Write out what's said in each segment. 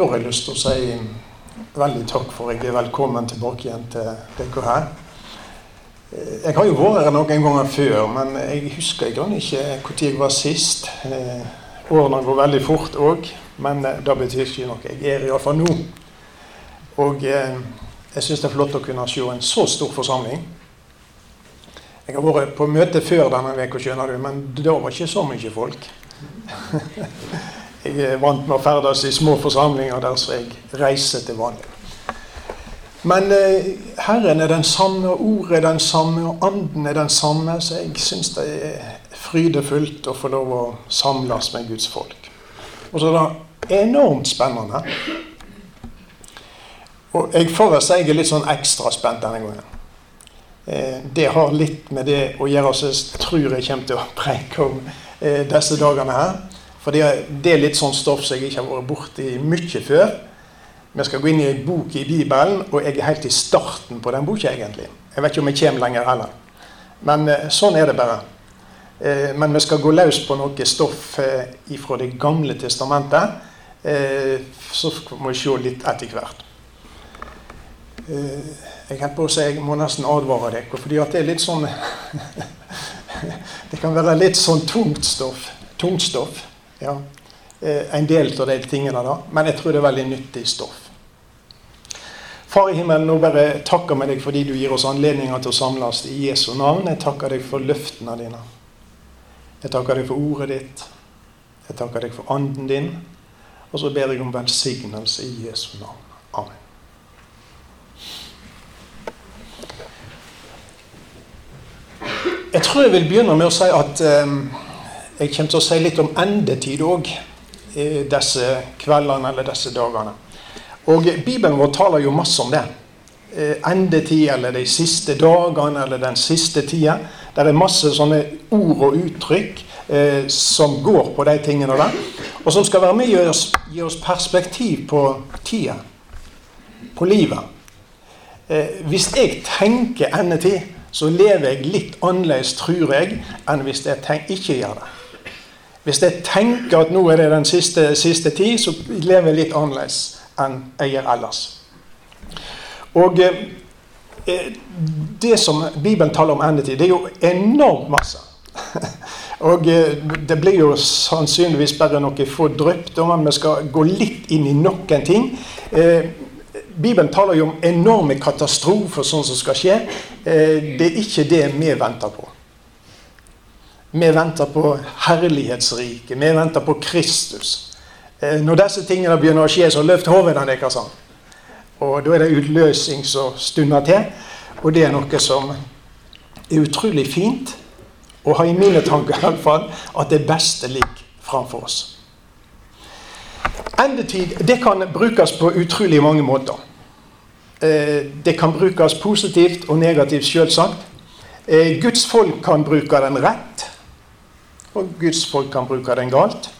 Da har jeg lyst til å si veldig takk for at jeg er velkommen tilbake igjen til dere her. Jeg har jo vært her noen ganger før, men jeg husker i grunnen ikke når jeg var sist. Eh, årene går veldig fort òg, men eh, det betyr ikke noe. Jeg er iallfall nå. Og eh, jeg syns det er flott å kunne se en så stor forsamling. Jeg har vært på møte før denne uka, skjønner du, men da var ikke så mye folk. Jeg er vant med å ferdes i små forsamlinger der så jeg reiser til vanlig. Men eh, Herren er den samme, ordet er den samme, og Anden er den samme. Så jeg syns det er frydefullt å få lov å samles med Guds folk. Og så er det enormt spennende. Og jeg får si jeg er litt sånn ekstra spent denne gangen. Eh, det har litt med det å gjøre som jeg tror jeg kommer til å preike om eh, disse dagene her. For det er litt sånn stoff som jeg ikke har vært borti mye før. Vi skal gå inn i en bok i Bibelen, og jeg er helt i starten på den boka, egentlig. Jeg vet ikke om jeg kommer lenger heller. Men eh, sånn er det bare. Eh, men vi skal gå løs på noe stoff eh, fra Det gamle testamentet. Så må vi se litt etter hvert. Jeg holdt på å si jeg må nesten advare dere, fordi at det er litt sånn Det kan være litt sånn tungt stoff. Tungt stoff. Ja, eh, en del av de tingene, da. Men jeg tror det er veldig nyttig stoff. Far i himmelen, nå bare takker vi deg fordi du gir oss anledninger til å samles i Jesu navn. Jeg takker deg for løftene dine. Jeg takker deg for ordet ditt. Jeg takker deg for anden din. Og så ber jeg om velsignelse i Jesu navn. Amen. Jeg tror jeg vil begynne med å si at um, jeg kommer til å si litt om endetid òg disse kveldene eller disse dagene. Og Bibelen vår taler jo masse om det. Eh, endetid eller de siste dagene eller den siste tida. Det er masse sånne ord og uttrykk eh, som går på de tingene der. Og som skal være med og gi oss perspektiv på tida. På livet. Eh, hvis jeg tenker endetid, så lever jeg litt annerledes, tror jeg, enn hvis jeg ikke gjør det. Hvis jeg tenker at nå er det den siste, siste tid, så lever jeg litt annerledes enn jeg gjør ellers. Og eh, eh, det som Bibelen taler om endetid, det er jo enormt masse. Og eh, det blir jo sannsynligvis bare noe få drypp, men vi skal gå litt inn i noen ting. Eh, Bibelen taler jo om enorme katastrofer sånn som skal skje. Eh, det er ikke det vi venter på. Vi venter på herlighetsriket. Vi venter på Kristus. Eh, når disse tingene begynner å skje, så løft hodene deres. Og da er det utløsning som stunder til. Og det er noe som er utrolig fint å ha i mine tanker i alle fall, at det beste ligger framfor oss. Endetid det kan brukes på utrolig mange måter. Eh, det kan brukes positivt og negativt, selvsagt. Eh, Guds folk kan bruke den rett. Og Guds folk kan bruke den galt.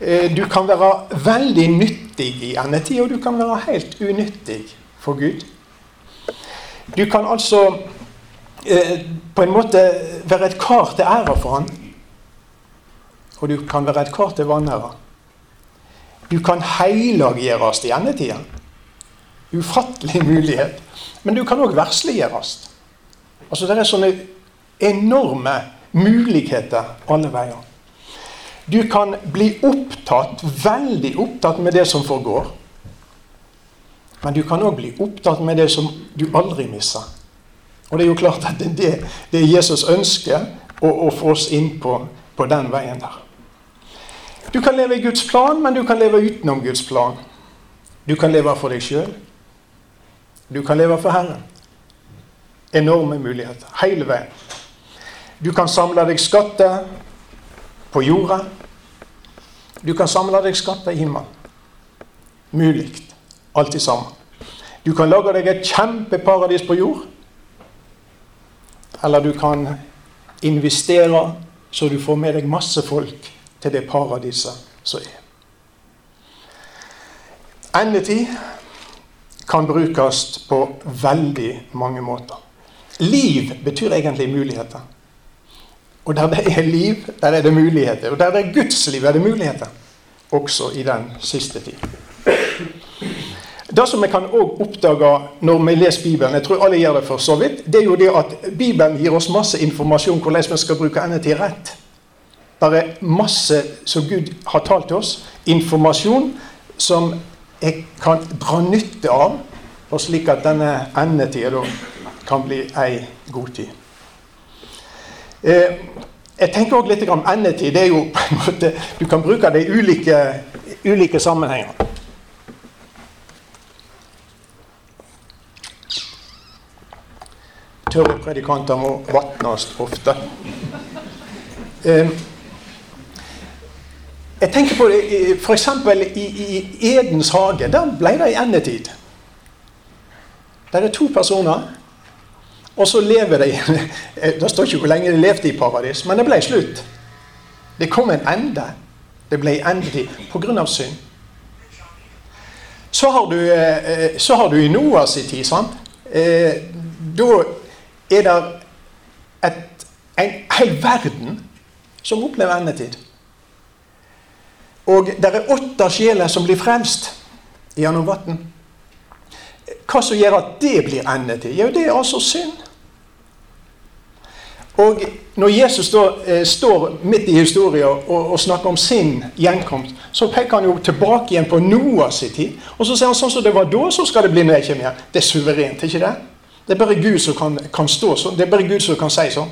Eh, du kan være veldig nyttig i endetid, og du kan være helt unyttig for Gud. Du kan altså eh, på en måte være et kar til ære for Han. Og du kan være et kar til vanære. Du kan heilaggjøres i endetida. Ufattelig mulighet. Men du kan òg versliggjøres. Altså, det er sånne enorme muligheter alle veier. Du kan bli opptatt, veldig opptatt med det som forgår. Men du kan òg bli opptatt med det som du aldri misser. Og det er jo klart at det, det Jesus ønsker å, å, få oss inn på, på den veien der. Du kan leve i Guds plan, men du kan leve utenom Guds plan. Du kan leve for deg sjøl. Du kan leve for Herren. Enorme muligheter. Hele veien. Du kan samle deg skatter på jorda. Du kan samle deg skatter i himmelen. Mulig. Alt sammen. Du kan lage deg et kjempeparadis på jord. Eller du kan investere så du får med deg masse folk til det paradiset som er. Endetid kan brukes på veldig mange måter. Liv betyr egentlig muligheter. Og der det er liv, der er det muligheter. Og der det er Guds liv, er det muligheter. Også i den siste tid. Det som vi kan også oppdage når vi leser Bibelen, jeg tror alle gjør det for så vidt, det er jo det at Bibelen gir oss masse informasjon hvordan vi skal bruke endetid rett. Det er masse som Gud har talt til oss, informasjon som jeg kan dra nytte av, slik at denne endetida kan bli ei god tid. Eh, jeg tenker også litt om endetid. det er jo på en måte, Du kan bruke det i ulike, ulike sammenhenger. Tørre predikanter må vatnes ofte. Eh, jeg tenker på f.eks. I, i Edens hage. Der ble det i endetid. Der er to personer, og så lever de Det står ikke hvor lenge de levde i paradis, men det ble slutt. Det kom en ende. Det ble endetid pga. synd. Så har, du, eh, så har du i Noas tid, sant? Eh, da er det et, en hel verden som opplever endetid. Og det er åtte sjeler som blir frelst gjennom vann. Hva som gjør at det blir endetid? Jo, det er altså synd. Og når Jesus da eh, står midt i historien og, og, snakker om sin gjenkomst, så peker han jo tilbake igjen på Noahs tid. Og så sier han sånn som det var da, så skal det bli når jeg kommer igjen. Det er suverent, ikke det? Det er bare Gud som kan, kan stå sånn. Det er bare Gud som kan si sånn.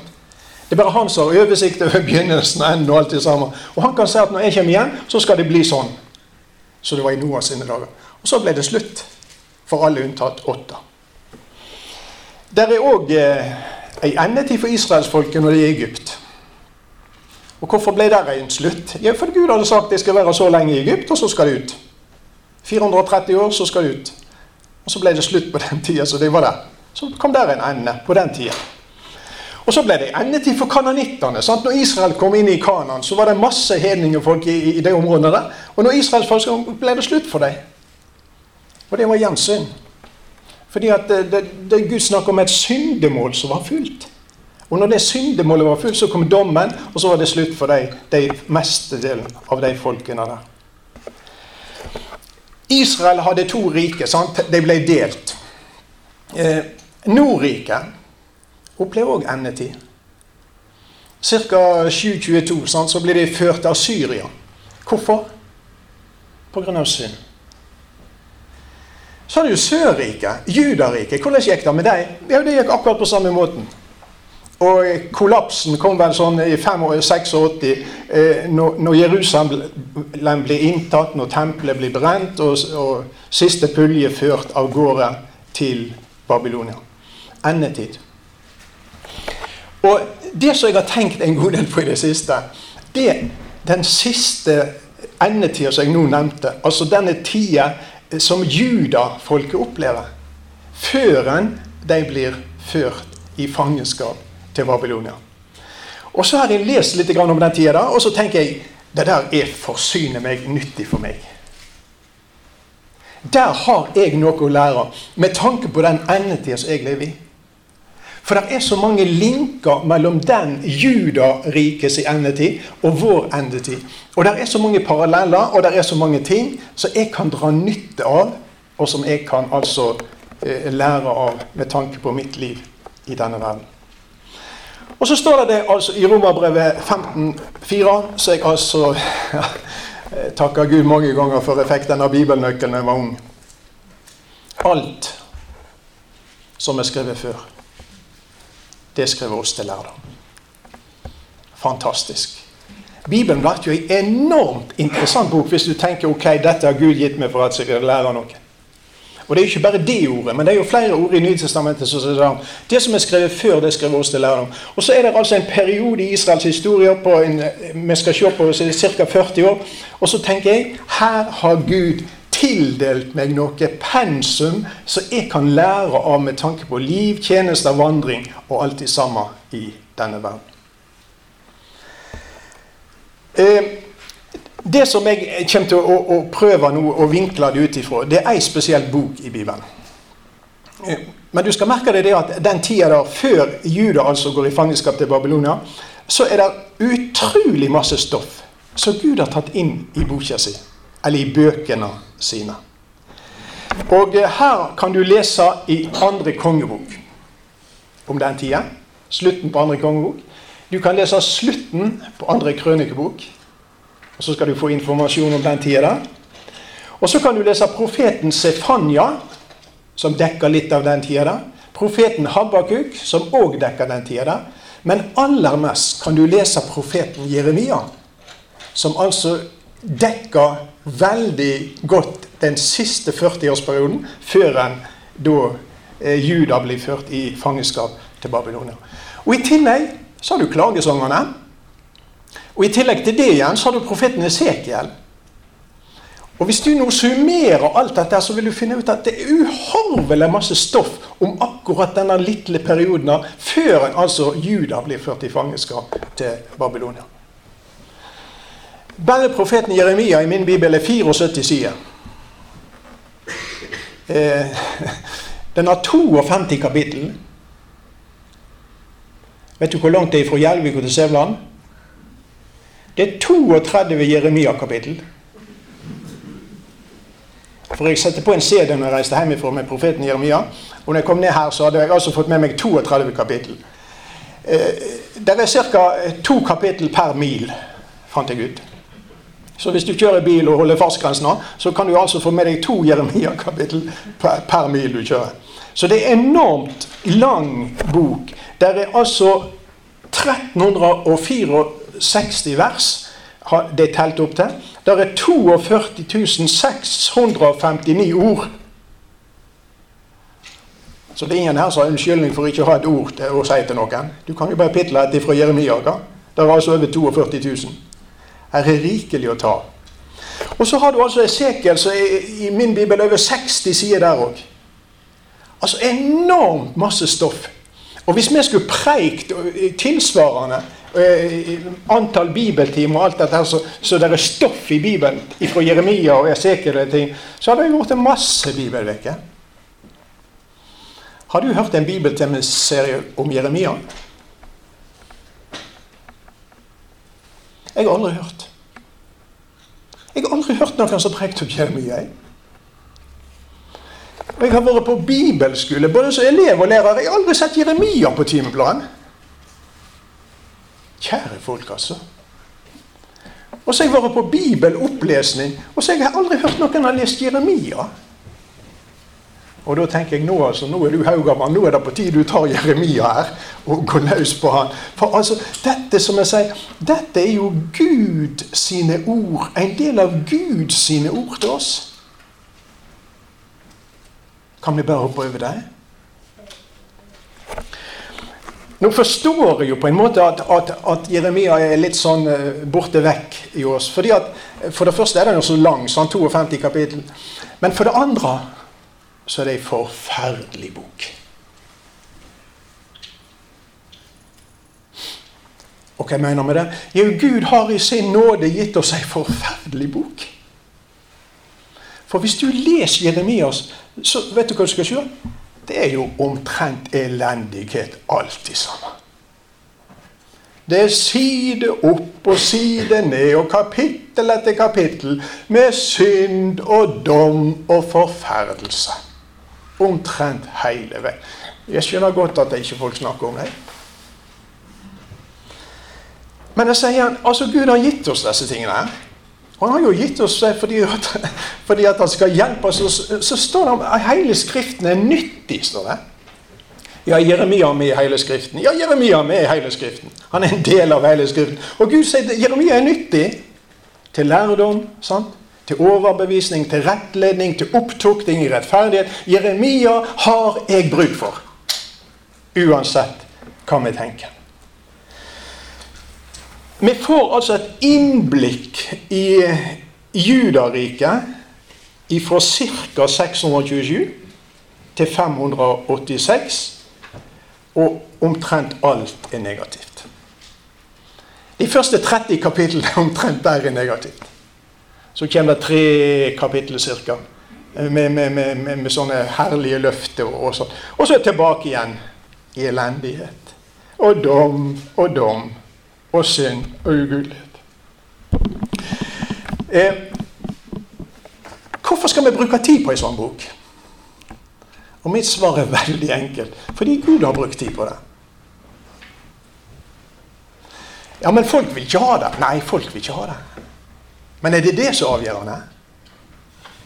Det er bare han som har oversikt over begynnelsen og enden og alt det samme. Og han kan si at når jeg kommer igjen, så skal det bli sånn. Så det var i Noah sine dager. Og så ble det slutt. For alle unntatt åtte. Der er òg eh, ei endetid for israelsfolket når de er i Egypt. Og hvorfor ble det en slutt? Ja, for Gud hadde sagt de skal være så lenge i Egypt, og så skal de ut. 430 år, så skal de ut. Og så ble det slutt på den tida så det var det. Så kom der en ende på den tida. Og så ble det endetid for kananittene. Sant? Når Israel kom inn i Kanan, så var det masse hedningefolk i, i de områdene der. Og når Israels folk ble det slutt for dem. Og det var igjen synd. Fordi at det, det, det Gud snakker om et syndemål som var fullt. Og når det syndemålet var fullt, så kom dommen, og så var det slutt for de, de mestedelen av de folkene der. Israel hadde to rike. sant? De ble delt. Eh, Nordriket opplever òg endetid. Ca. 722 sant, så blir de ført av Syria. Hvorfor? Pga. synd. Så har du Sørriket, Judariket. Hvordan gikk det med dem? Ja, det gikk akkurat på samme måten. Og kollapsen kom vel sånn i 86 eh, når, Jerusalem ble inntatt, når tempelet ble brent, og, og siste pulje ført av gårde til Babylonia. Endetid. Og det som jeg har tenkt en god del på i det siste, det den siste endetida som jeg nå nevnte. Altså denne tida som judafolket opplever. Før de blir ført i fangenskap til Babylonia. Og så har jeg lest litt om den tida, og så tenker jeg det der er forsyne meg nyttig for meg. Der har jeg noe å lære med tanke på den endetida som jeg lever i. For det er så mange linker mellom den Judarikets endetid og vår endetid. Og det er så mange paralleller og det er så mange ting som jeg kan dra nytte av, og som jeg kan altså eh, lære av med tanke på mitt liv i denne verden. Og så står det det altså i Romerbrevet 15,4, så jeg altså ja, takker Gud mange ganger for effekten av bibelnøkkelen da jeg var ung. Alt som er skrevet før det skriver oss til lærdom. Fantastisk. Bibelen ble jo en enormt interessant bok hvis du tenker ok, dette har Gud gitt meg for at jeg skal lære noe. Og Det er jo ikke bare det ordet, men det er jo flere ord i Nytestamentet som sier om det som er skrevet før, det skriver oss til lærdom. Og så er det altså en periode i Israels historie på en, vi skal se på ca. 40 år. Og så tenker jeg her har Gud tildelt meg noe pensum som jeg kan lære av med tanke på liv, tjenester, vandring og alt det samme i denne verden. Eh, det som jeg kommer til å, prøve nå å vinkle det ut ifra, det er ei spesiell bok i Bibelen. Eh, men du skal merke deg det at den tida der før Juda altså går i fangenskap til Babylonia, så er det utrolig masse stoff som Gud har tatt inn i boka si, eller i bøkene sine. Og eh, her kan du lese i andre kongebok om den tida. Slutten på andre kongebok. Du kan lese slutten på andre krønikebok. Og så skal du få informasjon om den tida. Og så kan du lese profeten Sefanya, som dekker litt av den tida. Profeten Habakuk, som òg dekker den tida. Men aller mest kan du lese profeten Jeremia, som altså dekker veldig godt den siste 40-årsperioden før en da eh, Juda blir ført i fangenskap til Babylonia. Og I tillegg så har du klagesangerne. Og I tillegg til det igjen så har du profeten Esekiel. Og Hvis du nå summerer alt dette, så vil du finne ut at det er uhorvelig masse stoff om akkurat denne lille perioden før altså Juda blir ført i fangenskap til Babylonia. Bare profeten Jeremia i min bibel er 74 sider. Eh, den har 52 kapittel. Vet du hvor langt det er fra Gjelvik til Sævland? Det er 32 Jeremia-kapittel. For jeg satte på en CD når jeg reiste hjemmefra med profeten Jeremia. Og når jeg kom ned her, så hadde jeg altså fått med meg 32 kapittel. Eh, det er ca. to kapittel per mil, fant jeg ut. Så hvis du kjører bil og holder fartsgrensen, så kan du altså få med deg to Jeremia-kapittel per, per, mil du kjører. Så det er enormt lang bok. Der er altså 1364 vers det er telt opp til. Der er 42 659 ord. Så det er ingen her som har unnskyldning for ikke å ha et ord til å si til noen. Du kan jo bare pitle etter fra Jeremia. Der er altså over 42 000. Her er rikelig å ta. Og så har du altså Esekiel, som er i min bibel over 60 sider der òg. Altså enormt masse stoff. Og hvis vi skulle preikt tilsvarende eh, antall bibeltimer og alt dette, så, så det er stoff i Bibelen fra Jeremia og Esekiel, og ting, så hadde vi gjort en masse bibelvekker. Har du hørt en bibeltemaserie om Jeremia? Jeg har aldri hørt. Jeg har aldri hørt noen som prekte om Jeremia. Og jeg har vært på bibelskole både som elev og lærer. Jeg har aldri sett Jeremia på timeplanen. Kjære folk, altså. Og så har jeg vært på bibelopplesning, og så har jeg aldri hørt noen har lest Jeremia. Og da tenker jeg nå altså, nå er du haugamann, nå er det på tide du tar Jeremia her og går løs på han. For altså, dette som jeg sier, dette er jo Gud sine ord. En del av Gud sine ord til oss. Kan vi bare hoppe over det? Nå forstår jeg jo på en måte at, at, at Jeremia er litt sånn uh, borte vekk i oss. fordi at, For det første er den jo så lang, sånn 52 kapittel. Men for det andre så er det ei forferdelig bok. Og hva jeg mener med det? Jo, Gud har i sin nåde gitt oss ei forferdelig bok. For hvis du leser Jeremias, så vet du hva du skal se? Det er jo omtrent elendighet alltid sammen. Det er side opp og side ned og kapittel etter kapittel med synd og dom og forferdelse. Omtrent hele veien. Jeg skjønner godt at det ikke folk snakker om det. Men jeg sier, altså Gud har gitt oss disse tingene. her. Han har jo gitt oss det fordi, fordi at han skal hjelpe oss. Så, så står det at hele Skriften er nyttig. står det. Ja, Jeremia er med i hele Skriften. Ja, Jeremia er med i hele Skriften. Han er en del av hele Skriften. Og Gud sier at Jeremia er nyttig til lærdom. sant? Til overbevisning, til rettledning, til opptukting i rettferdighet. Jeremia har jeg bruk for. Uansett hva vi tenker. Vi får altså et innblikk i Judariket fra ca. 627 til 586, og omtrent alt er negativt. De første 30 kapitlene omtrent der er negativt. Så kommer det tre kapitler ca. Med, med, med, med, sånne herlige løfter og, og sånn. Og så tilbake igjen i elendighet. Og dom og dom og synd og ugudelighet. Eh, hvorfor skal vi bruke tid på en sånn bok? Og mitt svar er veldig enkelt. Fordi Gud har brukt tid på det. Ja, men folk vil ikke ha det. Nei, folk vil ikke ha det. Men er det det som er avgjørende?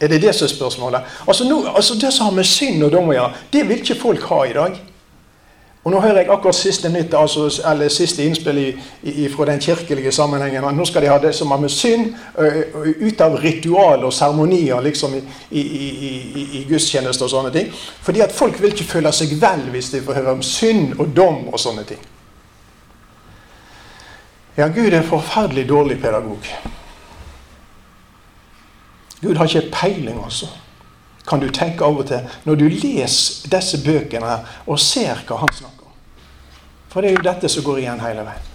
Er det det som er spørsmålet? Altså, nå, altså Det som har med synd og dom å gjøre, det vil ikke folk ha i dag. Og Nå hører jeg akkurat siste nytt, altså, eller siste innspill i, i, fra den kirkelige sammenhengen. Nå skal de ha det som har med synd ut av ritual og seremonier liksom, i, i, i, gudstjenester og sånne ting. Fordi at folk vil ikke føle seg vel hvis de får høre om synd og dom og sånne ting. Ja, Gud er en forferdelig dårlig pedagog. Gud har ikke peiling, altså kan du tenke av og til når du leser disse bøkene her og ser hva han snakker om. For det er jo dette som går igjen hele veien.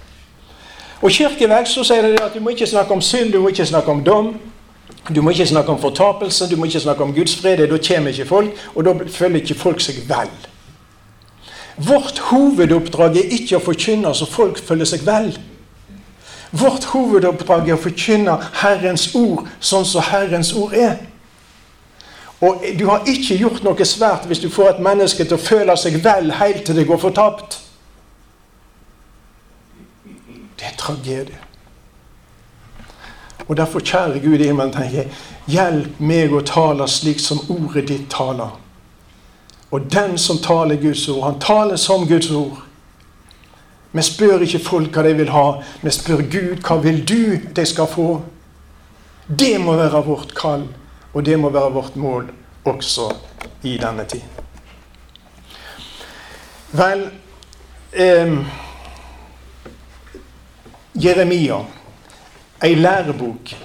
Og kirkevekk så sier det at du må ikke snakke om synd, du må ikke snakke om dom. Du må ikke snakke om fortapelse, du må ikke snakke om Guds fred. Da kommer ikke folk, og da føler ikke folk seg vel. Vårt hovedoppdrag er ikke å forkynne så folk føler seg vel. Vårt hovedoppdrag er å forkynne Herrens ord sånn som Herrens ord er. Og du har ikke gjort noe svært hvis du får et menneske til å føle seg vel helt til det går fortapt. Det er tragedie. Og derfor, kjære Gud i himmelen, tenker jeg, hjelp meg å tale slik som ordet ditt taler. Og den som taler Guds ord, han taler som Guds ord. Vi spør ikke folk hva de vil ha, vi spør Gud hva vil du de skal få. Det må være vårt kall. Og det må være vårt mål også i denne tid. Vel eh, Jeremia, ei lærebok.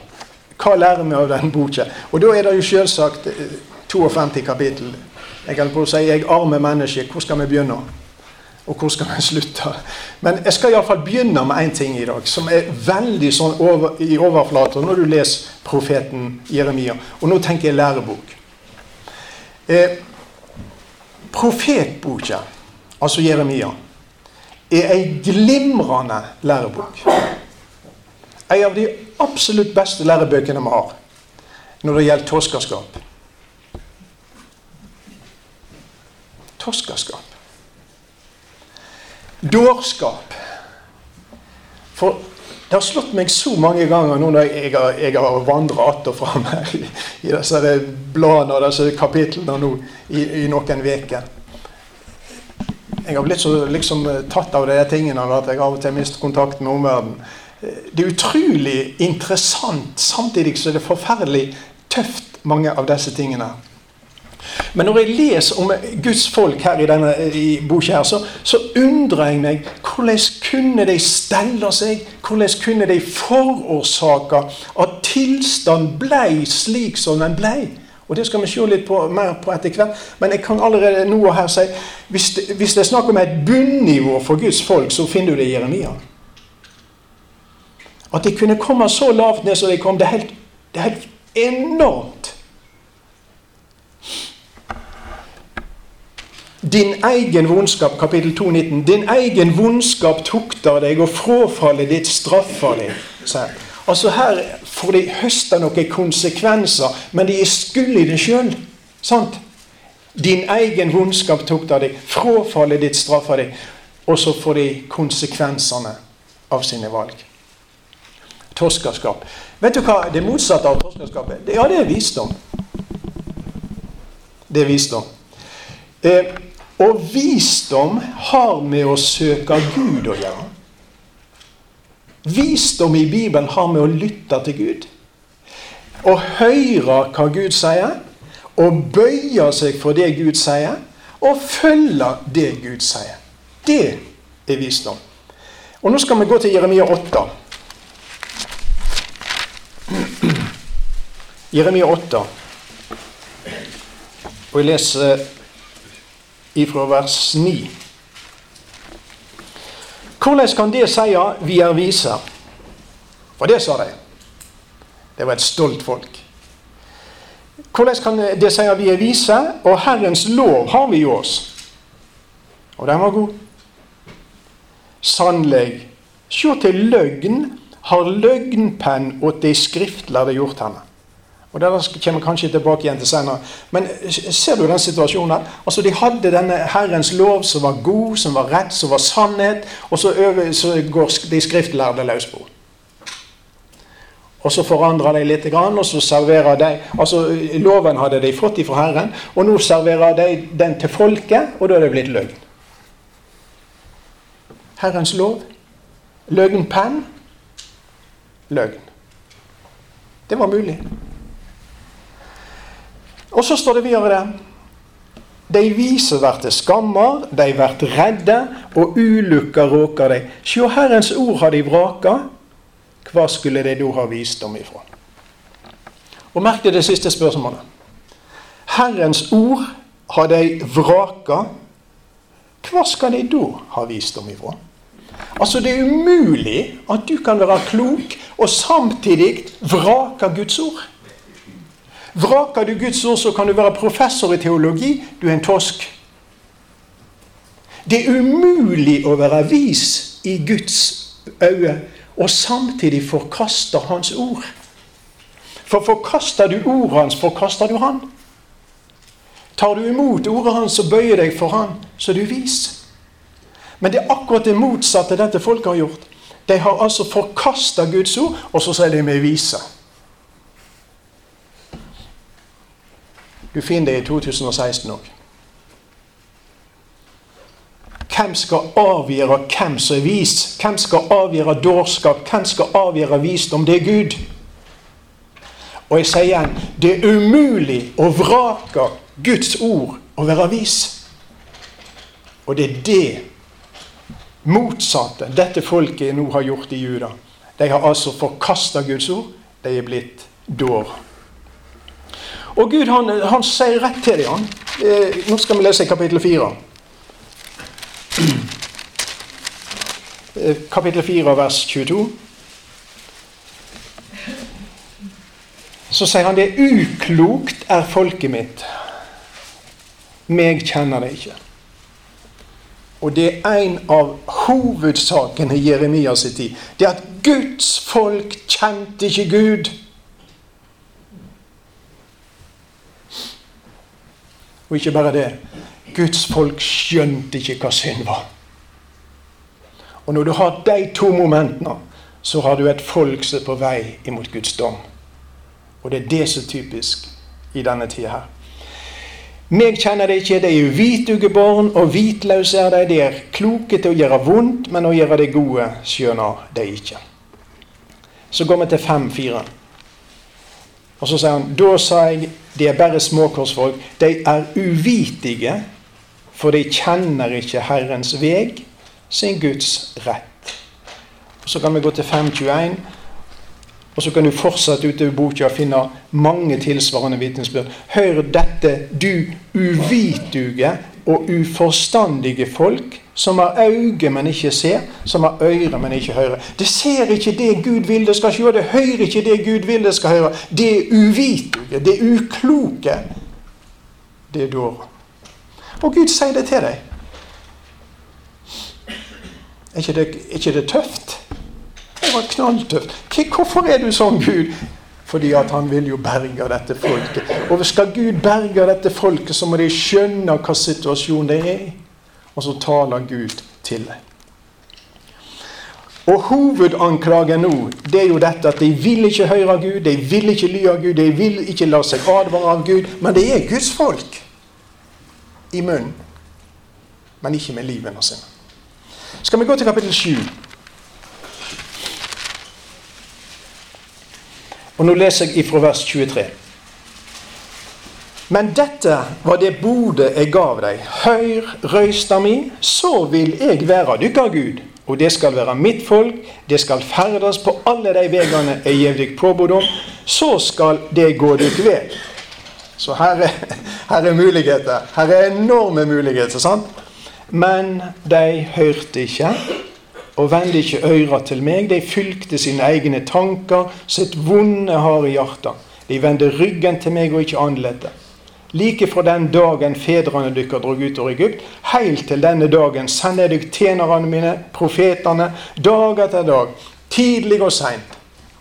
Hva lærer vi av den boka? Og da er det jo selvsagt 52 eh, kapittel. Jeg holder på å si jeg arme menneske, hvor skal vi begynne? Og hvor skal vi slutte? Men jeg skal iallfall begynne med én ting i dag, som er veldig sånn over, i overflata når du leser profeten Jeremia. Og nå tenker jeg lærebok. Eh, profetboka, altså Jeremia, er ei glimrende lærebok. En av de absolutt beste lærebøkene vi har når det gjelder torskerskap. Torskerskap dårskap. For det har slått meg så mange ganger nå når jeg, har, jeg har vandra att og fram her i, i disse bladene og disse kapitlene nå i, i noen uker. Jeg har blitt så liksom tatt av de tingene at jeg av og til mister kontakten med omverdenen. Det er utrolig interessant, samtidig så er det forferdelig tøft, mange av disse tingene. Men når jeg leser om Guds folk her i denne i boka, så, så, undrer jeg meg hvordan kunne de stelle seg? Hvordan kunne de forårsake at tilstand ble slik som den ble? Og Det skal vi se litt på, mer på etter hvert. Men jeg kan allerede nå og her si hvis det, hvis det er snakk om et bunnivå for Guds folk, så finner du det i Jeremia. At de kunne komme så lavt ned som de kom, det er helt, det er helt enormt. Din egen vondskap, kapittel 2,19. Din egen vondskap tukter deg, og frafallet ditt straffer deg. Altså Her får de høste noen konsekvenser, men de er skyld i det sjøl. Din egen vondskap tukter deg, frafallet ditt straffer deg. Og så får de konsekvensene av sine valg. Torskerskap. Vet du hva det motsatte av torskerskap er? Ja, det er visdom. Det er visdom. Eh, og visdom har med å søke Gud å gjøre. Visdom i Bibelen har med å lytte til Gud. Å høre hva Gud sier, og bøye seg for det Gud sier, og følge det Gud sier. Det er visdom. Og Nå skal vi gå til Jeremia 8. Jeremia 8. Og jeg leser ifra vers 9. Hvordan kan det si vi er vise? For det sa de. Det var et stolt folk. Hvordan kan det si vi er vise? Og Herrens lov har vi i oss. Og den var god. Sannelig, sjå til løgn har løgnpenn åt de skriftlærde gjort henne. Og Det kommer kanskje tilbake igjen til senere. Men ser du den situasjonen? Altså De hadde denne Herrens lov som var god, som var rett, som var sannhet. Og så, øver, så går de skriftlærde løs på. Og så forandrer de litt, og så serverer de altså Loven hadde de fått ifra Herren, og nå serverer de den til folket, og da er det blitt løgn. Herrens lov. Løgnpenn. Løgn. Det var mulig. Og så står det videre. De vise til skammer, de blir redde, og ulukka råker de. Sjå, Herrens ord har de vraka. Hva skulle de da ha visdom ifra? Og merk deg det siste spørsmålet. Herrens ord har de vraka. Hva skal de da ha visdom ifra? Altså, det er umulig at du kan være klok og samtidig vrake Guds ord. Vraker du Guds ord, så kan du være professor i teologi. Du er en tosk. Det er umulig å være vis i Guds øye og samtidig forkaste Hans ord. For forkaster du ordet hans, forkaster du Han. Tar du imot ordet hans og bøyer deg for Han, så er du vis. Men det er akkurat det motsatte dette folket har gjort. De har altså forkasta Guds ord, og så sier de vi er vise. Du finner det i 2016 òg. Hvem skal avgjøre hvem som er vis? Hvem skal avgjøre dårskap? Hvem skal avgjøre visdom? Det er Gud. Og jeg sier igjen det er umulig å vrake Guds ord og være vis. Og det er det motsatte dette folket nå har gjort i Juda. De har altså forkasta Guds ord. De er blitt dår. Og Gud han, han sier rett til dem. Eh, nå skal vi lese kapittel 4. Eh, kapittel 4, vers 22. Så sier han det uklokt er folket mitt. Meg kjenner det ikke. Og det er en av hovedsakene i Jeremias tid. Det er at Guds folk kjente ikke Gud. Og ikke bare det. Guds folk skjønte ikke hva synd var. Og når du har de to momentene, så har du et folk som er på vei imot Guds dom. Og det er det som er typisk i denne tida her. Meg kjenner de ikke, de er hvituge barn, og hvitløse er. De er kloke til å gjøre vondt, men å gjøre det gode skjønner de ikke. Så går vi til 5-4. Og så sier han da sa jeg de er bare småkorsfolk. De er uvitige, for de kjenner ikke Herrens veg, sin Guds rett. Og Så kan vi gå til 521. Og så kan du fortsette utover boka og finne mange tilsvarende vitnesbyrd. Hør dette, du uvituge og uforstandige folk, som har øyne, men ikke ser, som har ører, men ikke hører. Det ser ikke det Gud vil det skal se, det hører ikke det Gud vil det skal høre. Det er uvituge, det er ukloke. Det er dårer. Og Gud sier det til deg. Er ikke det, er ikke det tøft? Var knalltøft. Hvorfor er du sånn, Gud? Fordi at han vil jo berge dette folket. Og skal Gud berge dette folket, så må de skjønne hva situasjonen det er. Og så taler Gud til dem. Og hovedanklagen nå, det er jo dette at de vil ikke høre Gud, de vil ikke ly av Gud, de vil ikke la seg advare av Gud. Men det er Guds folk i munnen, men ikke med livene sine. Skal vi gå til kapittel 7? Og nå leser jeg ifra vers 23. Men dette var det bodet jeg gav deg. Høyr røysta mi, så vil jeg være dykkar Gud. Og det skal være mitt folk, det skal ferdes på alle de veiene jeg gjev dykk påbud om. Så skal det gå dykk ved. Så her er, her er muligheter. Her er enorme muligheter. sant? Men de hørte ikke og vende ikke øyra til meg. De fylgte sine egne tanker, sitt vonde har i. De vendte ryggen til meg og ikke annerledes. Like fra den dagen fedrene deres drog ut av Egypt, helt til denne dagen sender jeg tjenerne mine, profetene, dag etter dag, tidlig og seint.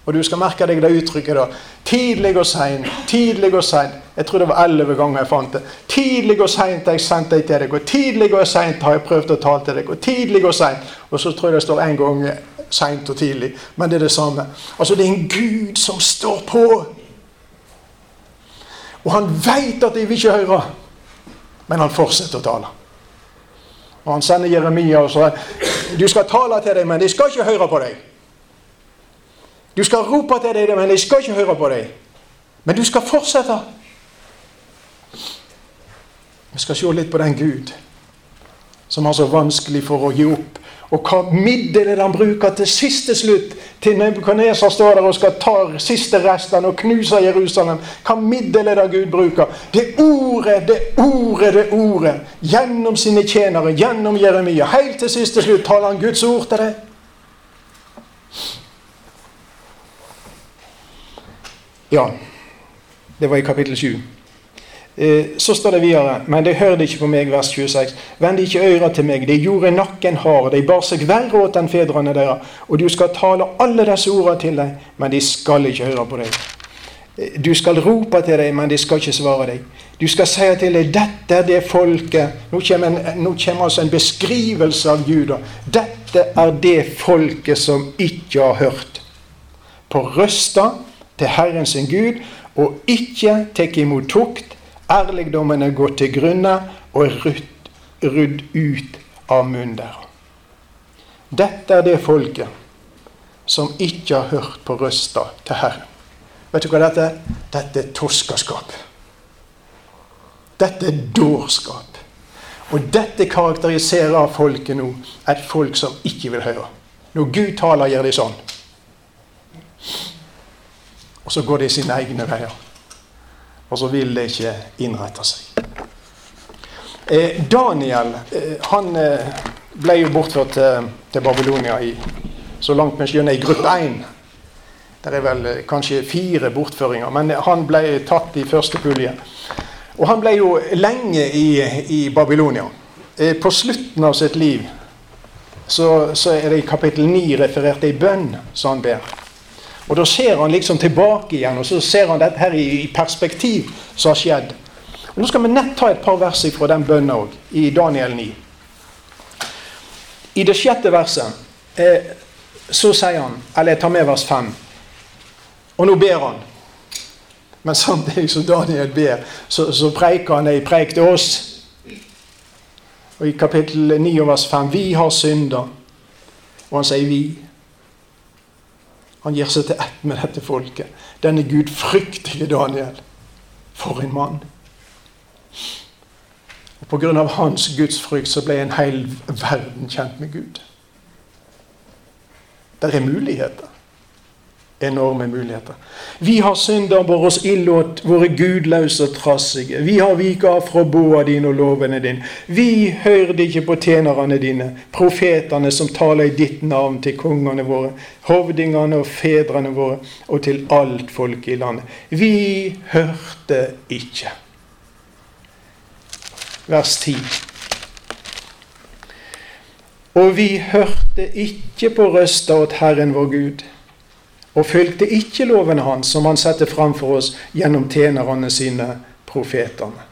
Og du skal merke deg det uttrykket da. Tidlig og seint, tidlig og seint. Jeg tror det var elleve ganger jeg fant det. Tidlig og seint har jeg sendt deg til deg, og tidlig og seint har jeg prøvd å tale til deg. Og tidlig og seint. Og så tror jeg det står en gang seint og tidlig. Men det er det samme. Altså, det er en Gud som står på. Og han veit at de vil ikke høre, men han fortsetter å tale. Og han sender Jeremia og sier du skal tale til dem, men de skal ikke høre på deg. Du skal rope til dem, men de skal ikke høre på deg. Men du skal fortsette. Vi skal se litt på den Gud som har så vanskelig for å gi opp. Og hva middel er han bruker til siste slutt? Til Nebukadnesar står der og skal ta siste restene og knuse Jerusalem. Hva middelet er Gud bruker? Det ordet, det ordet, det ordet. Gjennom sine tjenere, gjennom Jeremia. Helt til siste slutt taler han Guds ord til deg. Ja, det var i kapittel 7. Eh, så står det videre, men de hørte ikke på meg, vers 26. Vend ikke øyra til meg, de gjorde nakken hard, de bar seg verre åt enn fedrene deres. Og du skal tale alle disse ordene til dem, men de skal ikke høre på deg. Eh, du skal rope til dem, men de skal ikke svare deg. Du skal si til dem, dette er det folket Nå kommer, en, nå kommer altså en beskrivelse av Gud. Dette er det folket som ikke har hørt. På røsta til Herren sin Gud, og ikke tek imot tukt. Ærligdommen er gått til grunne og er rydd ut av munnen deres. Dette er det folket som ikke har hørt på røsta til Herren. Vet du hva dette er? Dette er toskaskap. Dette er dårskap. Og dette karakteriserer folket nå. Et folk som ikke vil høre. Når Gud taler, gjør de sånn. Og så går de sine egne veier. Og så vil det ikke innrette seg. Eh, Daniel eh, han eh, ble jo bortført til, Babylonia i, så langt vi skjønner, i gruppe 1. Det er vel kanskje fire bortføringer, men han ble tatt i første pulje. Og han ble jo lenge i, i Babylonia. På slutten av sitt liv så, så er det i kapittel 9 referert ei bønn som han ber. Og Da ser han liksom tilbake igjen, og så ser han dette her i, perspektiv som har skjedd. Og Nå skal vi nett ta et par vers fra den bønnen òg, i Daniel 9. I det sjette verset eh, så sier han, eller jeg tar med vers 5, og nå ber han. Men samtidig som Daniel ber, så, så preiker han ei preik til oss. Og I kapittel 9 vers 5 Vi har synda. Og han sier vi. Han gir seg til ett med dette folket. Denne gudfryktige Daniel. For en mann. Og Pga. hans gudsfrykt så ble en hel verden kjent med Gud. Det er muligheter enorme muligheter. Vi har synder vår oss illåt, våre gudløse og trassige. Vi har vika av fra boa dine og lovene dine. Vi hørte ikke på tjenerne dine, profetene som taler i ditt navn til kongene våre, hovdingene og fedrene våre, og til alt folk i landet. Vi hørte ikke. Vers 10. Og vi hørte ikke på røsta åt Herren vår Gud og fulgte ikke lovene hans, som han setter fram for oss gjennom tjenerne sine, profetene.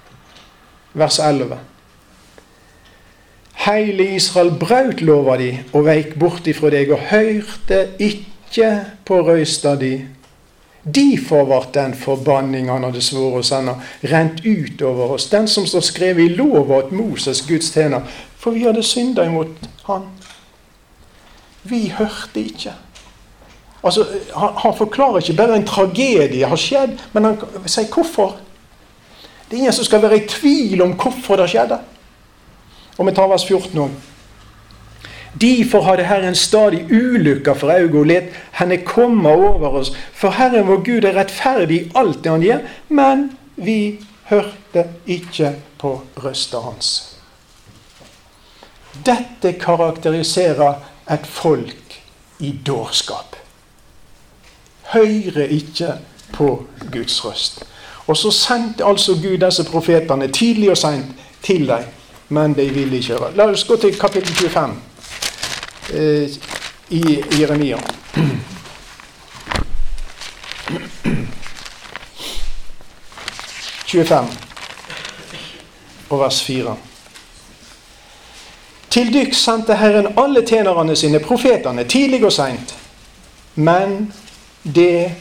Vers 11. Heile Israel braut lova di og veik bort ifra deg og høyrte ikke på røysta di. Derfor vart den forbanning han hadde svoret å sende, rent ut over oss, den som står skrevet i lova at Moses, Guds tjener, for vi hadde synda imot han. Vi hørte ikke. Altså, han, han, forklarer ikke bare en tragedie har skjedd, men han sier hvorfor. Det er ingen som skal være i tvil om hvorfor det skjedde. Og vi tar vers 14 òg. Derfor hadde Herren stadig ulykker for øyet og let henne komme over oss. For Herren vår Gud er rettferdig i alt det han gjør, men vi hørte ikke på røsta hans. Dette karakteriserer et folk i dårskap hører ikke på Guds røst. Og så sendte altså Gud disse profetene tidlig og seint til dem, men de ville ikke høre. La oss gå til kapittel 25 eh, i Jeremia. og vers 4. Til dykk sendte Herren alle tjenerne sine, profetene, tidlig og seint, men det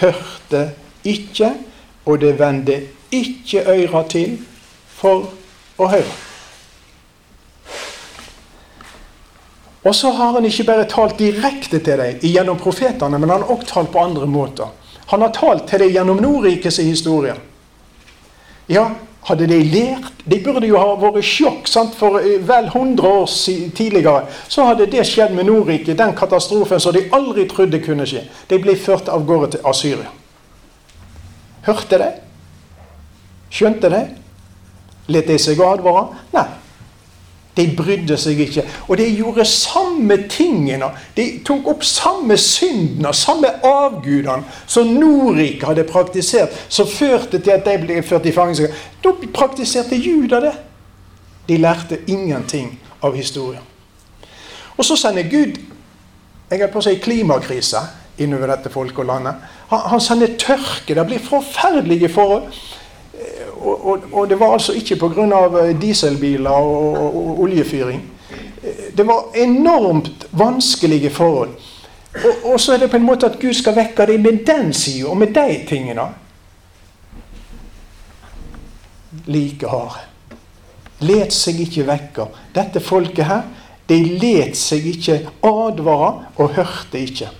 hørte ikke, og det vendte ikke øyra til for å høre. Og så har han ikke bare talt direkte til deg gjennom profetene, men han har også talt på andre måter. Han har talt til deg gjennom Nordrikes historie. Ja, hadde de lært De burde jo ha vært sjokk. sant? For eh, vel 100 år tidligere så hadde det skjedd med Nordriket, den katastrofen som de aldri trodde kunne skje. De ble ført av gårde til Asyria. Hørte de? Skjønte de? Lot de seg advare? Nei. De brydde seg ikke. Og de gjorde samme tingene. De tok opp samme syndene, samme avgudene som Nordriket hadde praktisert, som førte til at de ble ført i fangenskap. Da praktiserte Juda det. De lærte ingenting av historien. Og så sender Gud jeg er på å si klimakrise innover dette folket og landet. Han, han sender tørke. Det blir forferdelige forhold og, og, det var altså ikke pga. Eh, dieselbiler og, og, oljefyring. Det var enormt vanskelige forhold. Og, så er det på en måte at Gud skal vekke dem med den sida og med de tingene. Like harde. Let seg ikke vekke. Dette folket her, de let seg ikke advare og hørte ikke.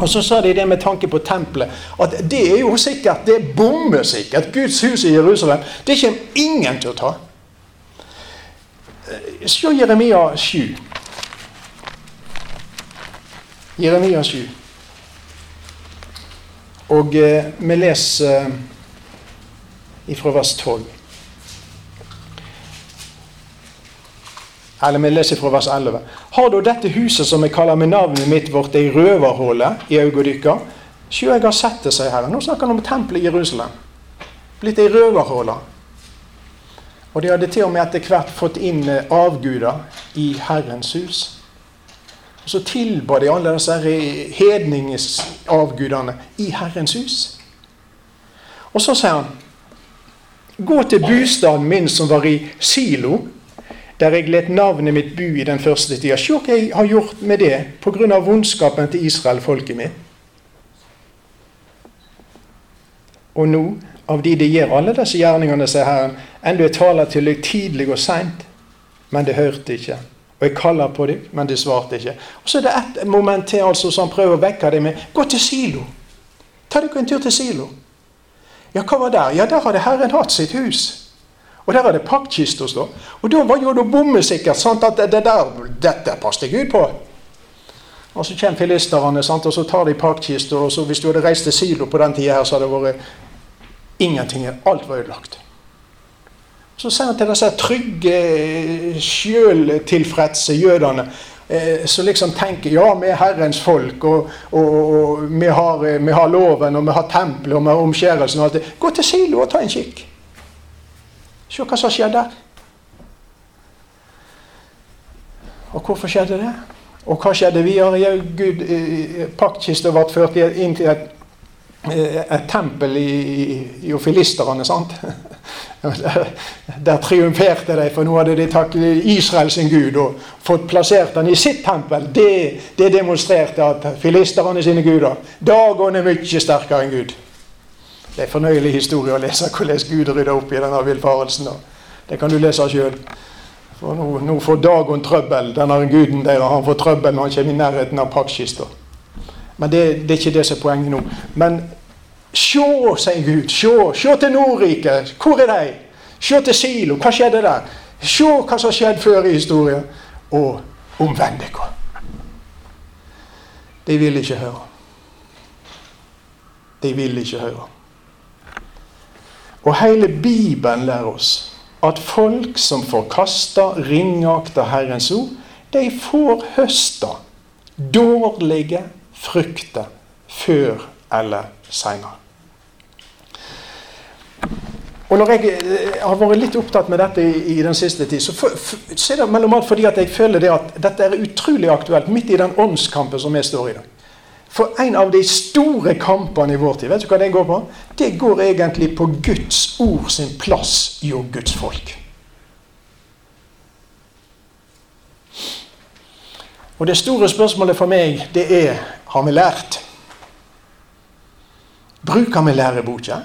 Og så sa de det med tanke på tempelet. At det er jo sikkert, det er bombesikkert. Guds hus i Jerusalem. Det kommer ingen til å ta. Eh, se Jeremia 7. Jeremia 7. Og eh, vi leser eh, ifra vers 12. Eller vi leser fra vers 11. Har da dette huset som jeg kaller med navnet mitt, vårt ei røverhåle i øynene deres? Sjø, jeg har sett det, sier Herren. Nå snakker han om tempelet i Jerusalem. Blitt ei røverhåle. Og de hadde til og med etter hvert fått inn eh, avguder i Herrens hus. Og så tilba de alle disse hedningesavgudene i Herrens hus. Og så sier han Gå til bostaden min som var i Silo, der jeg let navnet mitt bu i den første tida. Se hva jeg har gjort med det pga. vondskapen til Israel, folket mitt. Og nå, av de det gjør alle disse gjerningene, sier Herren, enda jeg taler til deg tidlig og seint, men det hørte ikke. Og jeg kaller på deg, men det svarte ikke. Og Så er det ett moment til altså, som prøver å vekke deg med. Gå til Silo. Ta deg en tur til Silo. Ja, hva var der? Ja, der hadde Herren hatt sitt hus. Og der er det pakkkister stå. Og da var jo det bommesikkert sant, at det der, dette passet Gud på. Og så kommer filisterne, og så tar de pakkkister. Og så hvis du hadde reist til Silo på den tida, så hadde det vært ingenting. Alt var ødelagt. Så sier han til disse trygge, sjøltilfredse jødene eh, som liksom tenker ja, vi er Herrens folk, og, og, og vi, har, vi, har, loven, og vi har tempelet, og vi har omskjærelsen og alt det. Gå til Silo og ta en kikk. Se hva som skjedde. Og hvorfor skjedde det? Og hva skjedde videre? Ja, Gud, eh, Paktkista ble ført inn til et, eh, et tempel i, i, i sant? Der triumferte de, for nå hadde de tatt Israel sin gud og fått plassert han i sitt tempel. Det, det demonstrerte at filisterne sine guder Dagon er mye sterkere enn Gud. Det er en fornøyelig historie å lese hvordan Gud rydda opp i denne villfarelsen. Det kan du lese sjøl. For nå, nå, får Dagon trøbbel. Denne guden der, han får trøbbel når han kommer i nærheten av pakkskista. Men det, det, er ikke det som er poenget nå. Men se, sier Gud. Se, se til Nordriket. Hvor er de? Se til Silo. Hva skjedde der? Se hva som har skjedd før i historien. Og omvend dere. De vil ikke høre. De vil ikke høre. Og hele Bibelen lærer oss at folk som forkaster, ringakter Herrens ord, de får høsta dårlige frukter før eller seinere. Og Når jeg eh, har vært litt opptatt med dette i, den siste tid, så, er det mellom annet fordi at jeg føler det at dette er utrolig aktuelt midt i den åndskampen som vi står i dag. For en av de store kampene i vår tid, vet du hva det går på? Det går egentlig på Guds ord sin plass jo Guds folk. Og det store spørsmålet for meg, det er har vi lært? Bruker vi læreboka?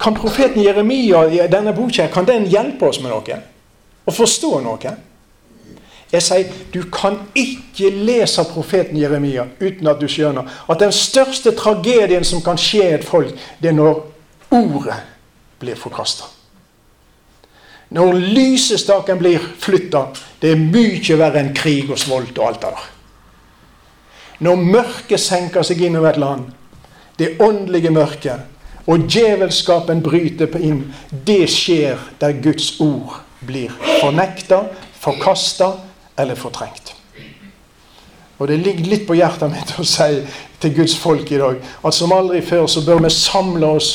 Kan profeten Jeremia denne boka kan den hjelpe oss med noe? Å forstå noe? Jeg sier du kan ikke lese profeten Jeremia uten at du skjønner at den største tragedien som kan skje et folk, det er når ordet blir forkasta. Når lysestaken blir flytta, det er mye verre enn krig og svolt og alt det der. Når mørket senker seg innover et land, det åndelige mørket, og djevelskapen bryter inn, det skjer der Guds ord blir fornekta, forkasta eller fortrengt. Og Det ligger litt på hjertet mitt å si til Guds folk i dag at som aldri før så bør vi samle oss.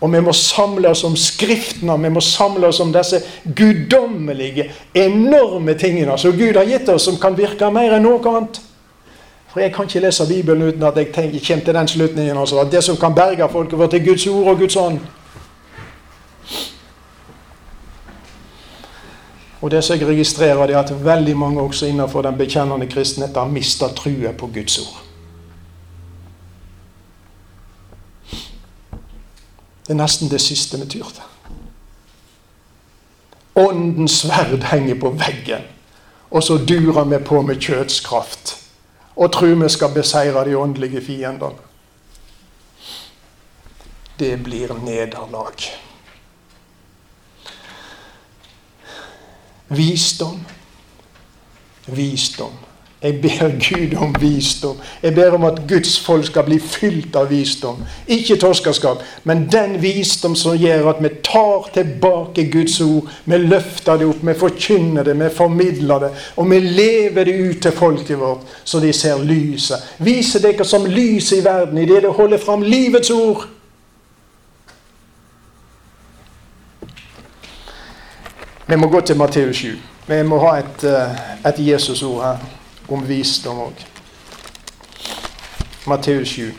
Og vi må samle oss om Skriftene, vi må samle oss om disse guddommelige, enorme tingene som Gud har gitt oss, som kan virke mer enn noe annet. For jeg kan ikke lese Bibelen uten at jeg tenker, kommer til den slutningen altså, at det som kan berge folket, vårt, er Guds ord og Guds ånd. Og det som jeg registrerer, det er at veldig mange også innenfor den bekjennende kristenhet har mista trua på Guds ord. Det er nesten det siste vi tyr til. Åndens sverd henger på veggen, og så durer vi på med kjøtskraft og tror vi skal beseire de åndelige fiendene. Det blir nederlag. Visdom. Visdom. Jeg ber Gud om visdom. Jeg ber om at Guds folk skal bli fylt av visdom. Ikke torskerskap, men den visdom som gjør at vi tar tilbake Guds ord. Vi løfter det opp, vi forkynner det, vi formidler det. Og vi lever det ut til folket vårt, så de ser lyset. Viser dere som lyset i verden i det det holder fram livets ord. Vi må gå til Matteus 7. Vi må ha et, eh, et Jesus-ord her om visdom òg. Matteus 7.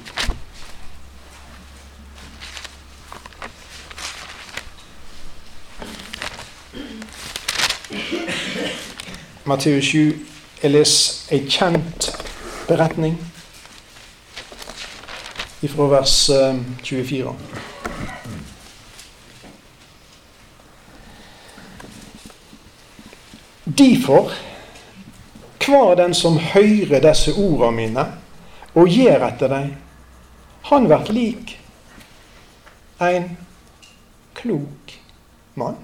Matteus 7. Jeg leser ei kjent beretning fra vers 24. Derfor hver den som hører disse ordene mine og gjør etter dem, han blir lik en klok mann.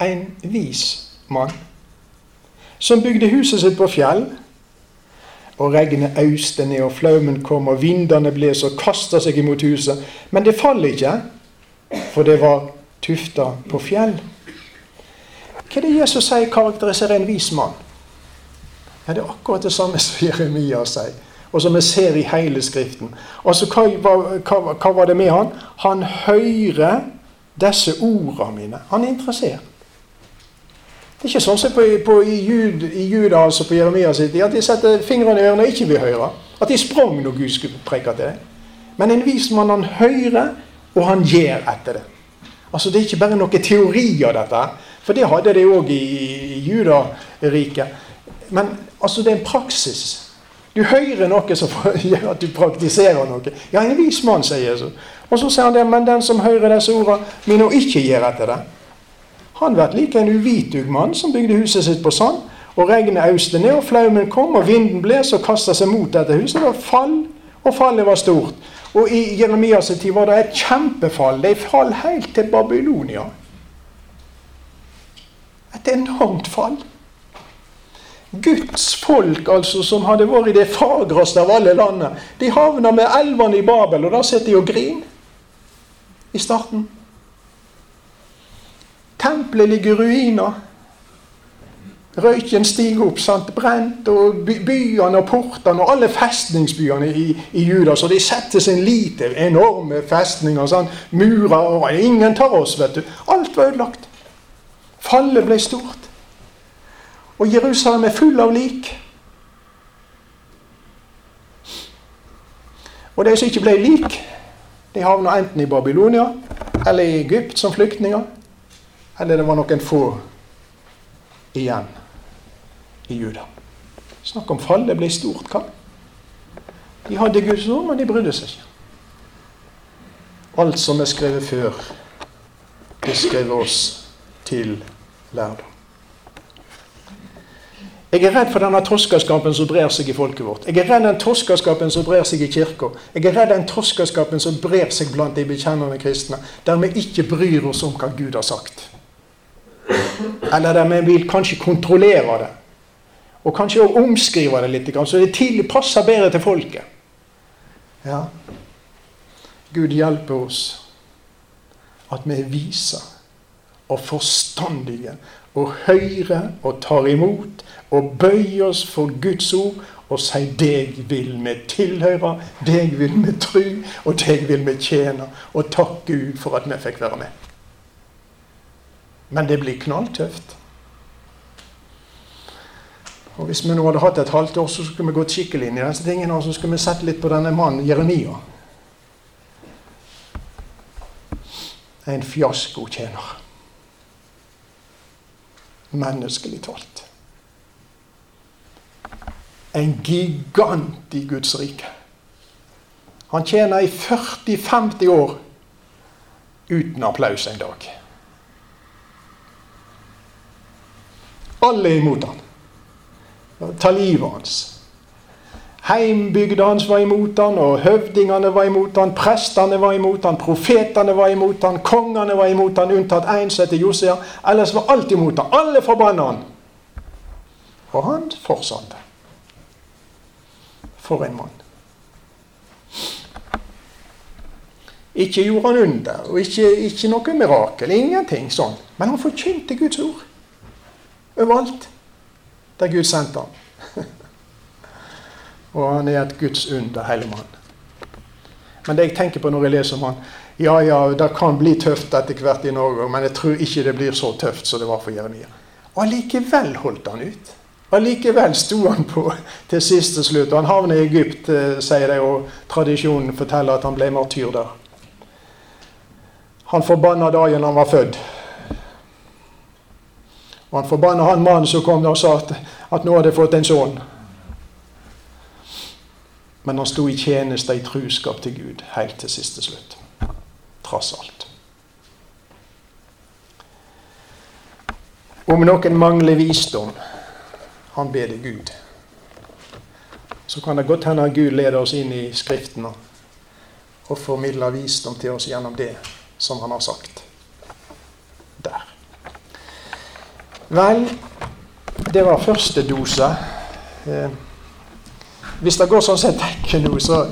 En vis mann. Som bygde huset sitt på fjell. Og regnet auste ned, og flaumen kom, og vindene bles og kasta seg imot huset. Men det falt ikke, for det var tufta på fjell. Hva er det Jesus sier karakteriserer en vis mann? Ja, Det er akkurat det samme som Jeremia sier, og som vi ser i hele Skriften. Altså, hva, hva, hva var det med han? Han hører disse ordene mine. Han er interessert. Det er ikke sånn som på, på, i, Jud, i Juda, altså på Jeremia sitt, at de setter fingrene i ørene og ikke vil høre. At de sprang når Gud skulle preke til dem. Men en vis mann, han hører, og han gjør etter det. Altså Det er ikke bare noen teori av dette, for det hadde de òg i, i Judariket. Men altså, det er en praksis. Du hører noe som gjør at du praktiserer noe. Ja, en vis mann, sier Jesus. Og så sier han det, men den som hører disse ordene mine og ikke gir etter det, han blir like en uvitug mann som bygde huset sitt på sand. Og regnet auste ned, og flaumen kom, og vinden bles og kasta seg mot dette huset. Det var fall, og fallet var stort. Og i Jeremias tid var det et kjempefall. De fall helt til Babylonia. Et enormt fall. Guds folk, altså, som hadde vært i det fagreste av alle landene, de havna med elvene i Babel, og da sitter de og griner i starten. Tempelet ligger i ruiner. Røyken stiger opp, sant? brent, og byene og portene og alle festningsbyene i, i Juda. Så de setter sin lite, enorme festninger, sant? murer og Ingen tar oss, vet du. Alt var ødelagt. Fallet ble stort. Og Jerusalem er full av lik. Og de som ikke ble lik, de havna enten i Babylonia eller i Egypt som flyktninger. Eller det var noen få igjen i Juda. Snakk om fallet ble stort. Hva? De hadde Guds ord, men de brydde seg ikke. Alt som er skrevet før, det skrev oss til lærdom. Jeg er redd for denne toskaskapen som brer seg i folket vårt. Jeg er redd den toskaskapen som brer seg i kirka. Jeg er redd den toskaskapen som brer seg blant de bekjennende kristne, der vi ikke bryr oss om hva Gud har sagt. Eller der vi vil kanskje kontrollere det. Og kanskje også omskrive det litt, så det passer bedre til folket. Ja. Gud hjelper oss at vi er vise og forstandige og høyre og tar imot og bøyer oss for Guds ord og sier 'deg vil vi tilhøre', 'deg vil vi tru', og 'deg vil vi tjene'. Og takk Gud for at vi fikk være med. Men det blir knalltøft. Og Hvis vi nå hadde hatt et halvt år, så skulle vi gått skikkelig inn i disse tingene. Og så skulle vi sett litt på denne mannen Jeremia. En fiaskotjener. Menneskelig talt. En gigant i Guds rike. Han tjener i 40-50 år uten applaus en dag. Alle er imot han. Ta livet hans. Heimbygda hans var imot han, og høvdingene var imot han, prestene var imot han, profetene var imot han, kongene var imot han, unntatt én som heter Josea. Ellers var alt imot han. Alle forbanna han. Og han fortsatte. For en mann. Ikke gjorde han under, og ikke, ikke noe mirakel. Ingenting sånn. Men han forkynte Guds ord overalt der Gud sendte ham. Og han er et Guds under, hele mann. Men det jeg tenker på når jeg leser om han Ja, ja, det kan bli tøft etter hvert i Norge, men jeg tror ikke det blir så tøft som det var for Jeremia. Og allikevel holdt han ut. Allikevel sto han på til siste slutt. Og han havner i Egypt, eh, sier de, og tradisjonen forteller at han ble martyr der. Han forbanna dagen han var født. Og han forbanna han mannen som kom og sa at, at nå hadde jeg fått en sønn. Men han sto i tjeneste i truskap til Gud helt til siste slutt. Trass alt. Om noen mangler visdom, han ber det Gud. Så kan det godt hende at Gud leder oss inn i Skriftene og formidler visdom til oss gjennom det som han har sagt. der. Vel, det var første dose. Eh, hvis det går sånn som jeg tenker nå, så,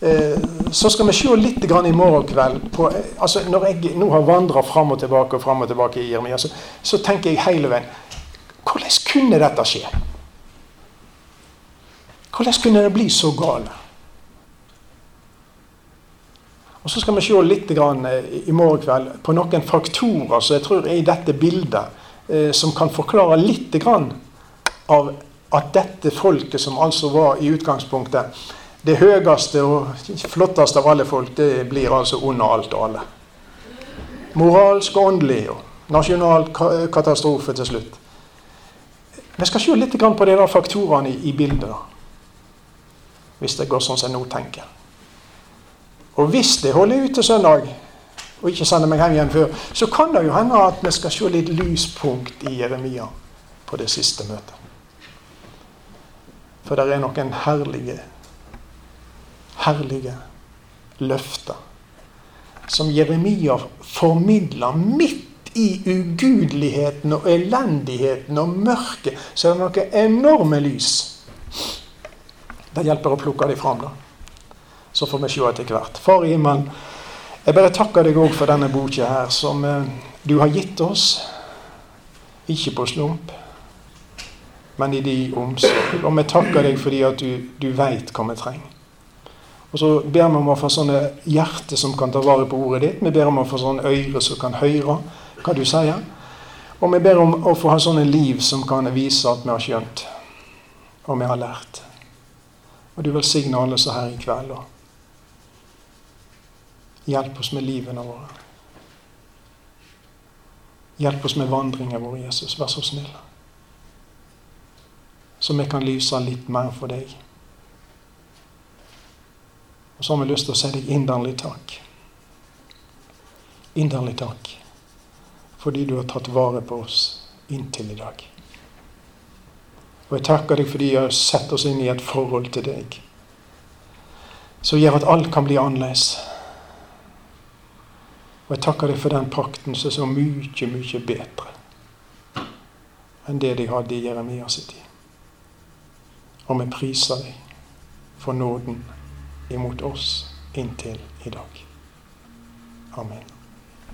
eh, så skal vi se litt i morgen kveld på eh, altså Når jeg nå har vandra fram og tilbake og fram og tilbake i Jeremia, så, så tenker jeg hele veien Hvordan kunne dette skje? Hvordan kunne det bli så galt? Og Så skal vi se litt i morgen kveld på noen faktorer som jeg tror er i dette bildet eh, som kan forklare litt av at dette folket, som altså var i utgangspunktet det høyeste og flotteste av alle folk, det blir altså under alt og alle. Moralsk og åndelig og nasjonal katastrofe til slutt. Vi skal se litt på de faktorene i, bildet. Hvis det går sånn som jeg nå tenker. Og hvis det holder ut til søndag, og ikke sender meg hjem igjen før, så kan det jo hende at vi skal se litt lyspunkt i Jeremia på det siste møtet. For det er noen herlige, herlige løfter som Jeremia formidler midt i ugudeligheten og elendigheten og mørket. Så er det noen enorme lys. Det hjelper å plukke dem fram. da. Så får vi se etter hvert. Far i himmelen, jeg bare takker deg òg for denne boka her, som eh, du har gitt oss. Ikke på slump, men i din omsorg. Og vi takker deg fordi at du, du veit hva vi trenger. Og så ber vi om å få sånne hjerter som kan ta vare på ordet ditt. Vi ber om å få sånne øyre som kan høre hva du sier. Og vi ber om å få ha sånne liv som kan vise at vi har skjønt, og vi har lært. Og du velsigne alle så her i kveld. Og Hjelp oss med livene våre. Hjelp oss med vandringen vår, Jesus. Vær så snill. Så vi kan lyse litt mer for deg. Og så har vi lyst til å si deg inderlig takk. Inderlig takk fordi du har tatt vare på oss inntil i dag. Og jeg takker deg fordi jeg har sett oss inn i et forhold til deg som gjør at alt kan bli annerledes. Og jeg takker deg for den pakten som er så mye, mye bedre enn det de hadde i Jeremia sin tid. Og vi priser deg for nåden imot oss inntil i dag. Amen.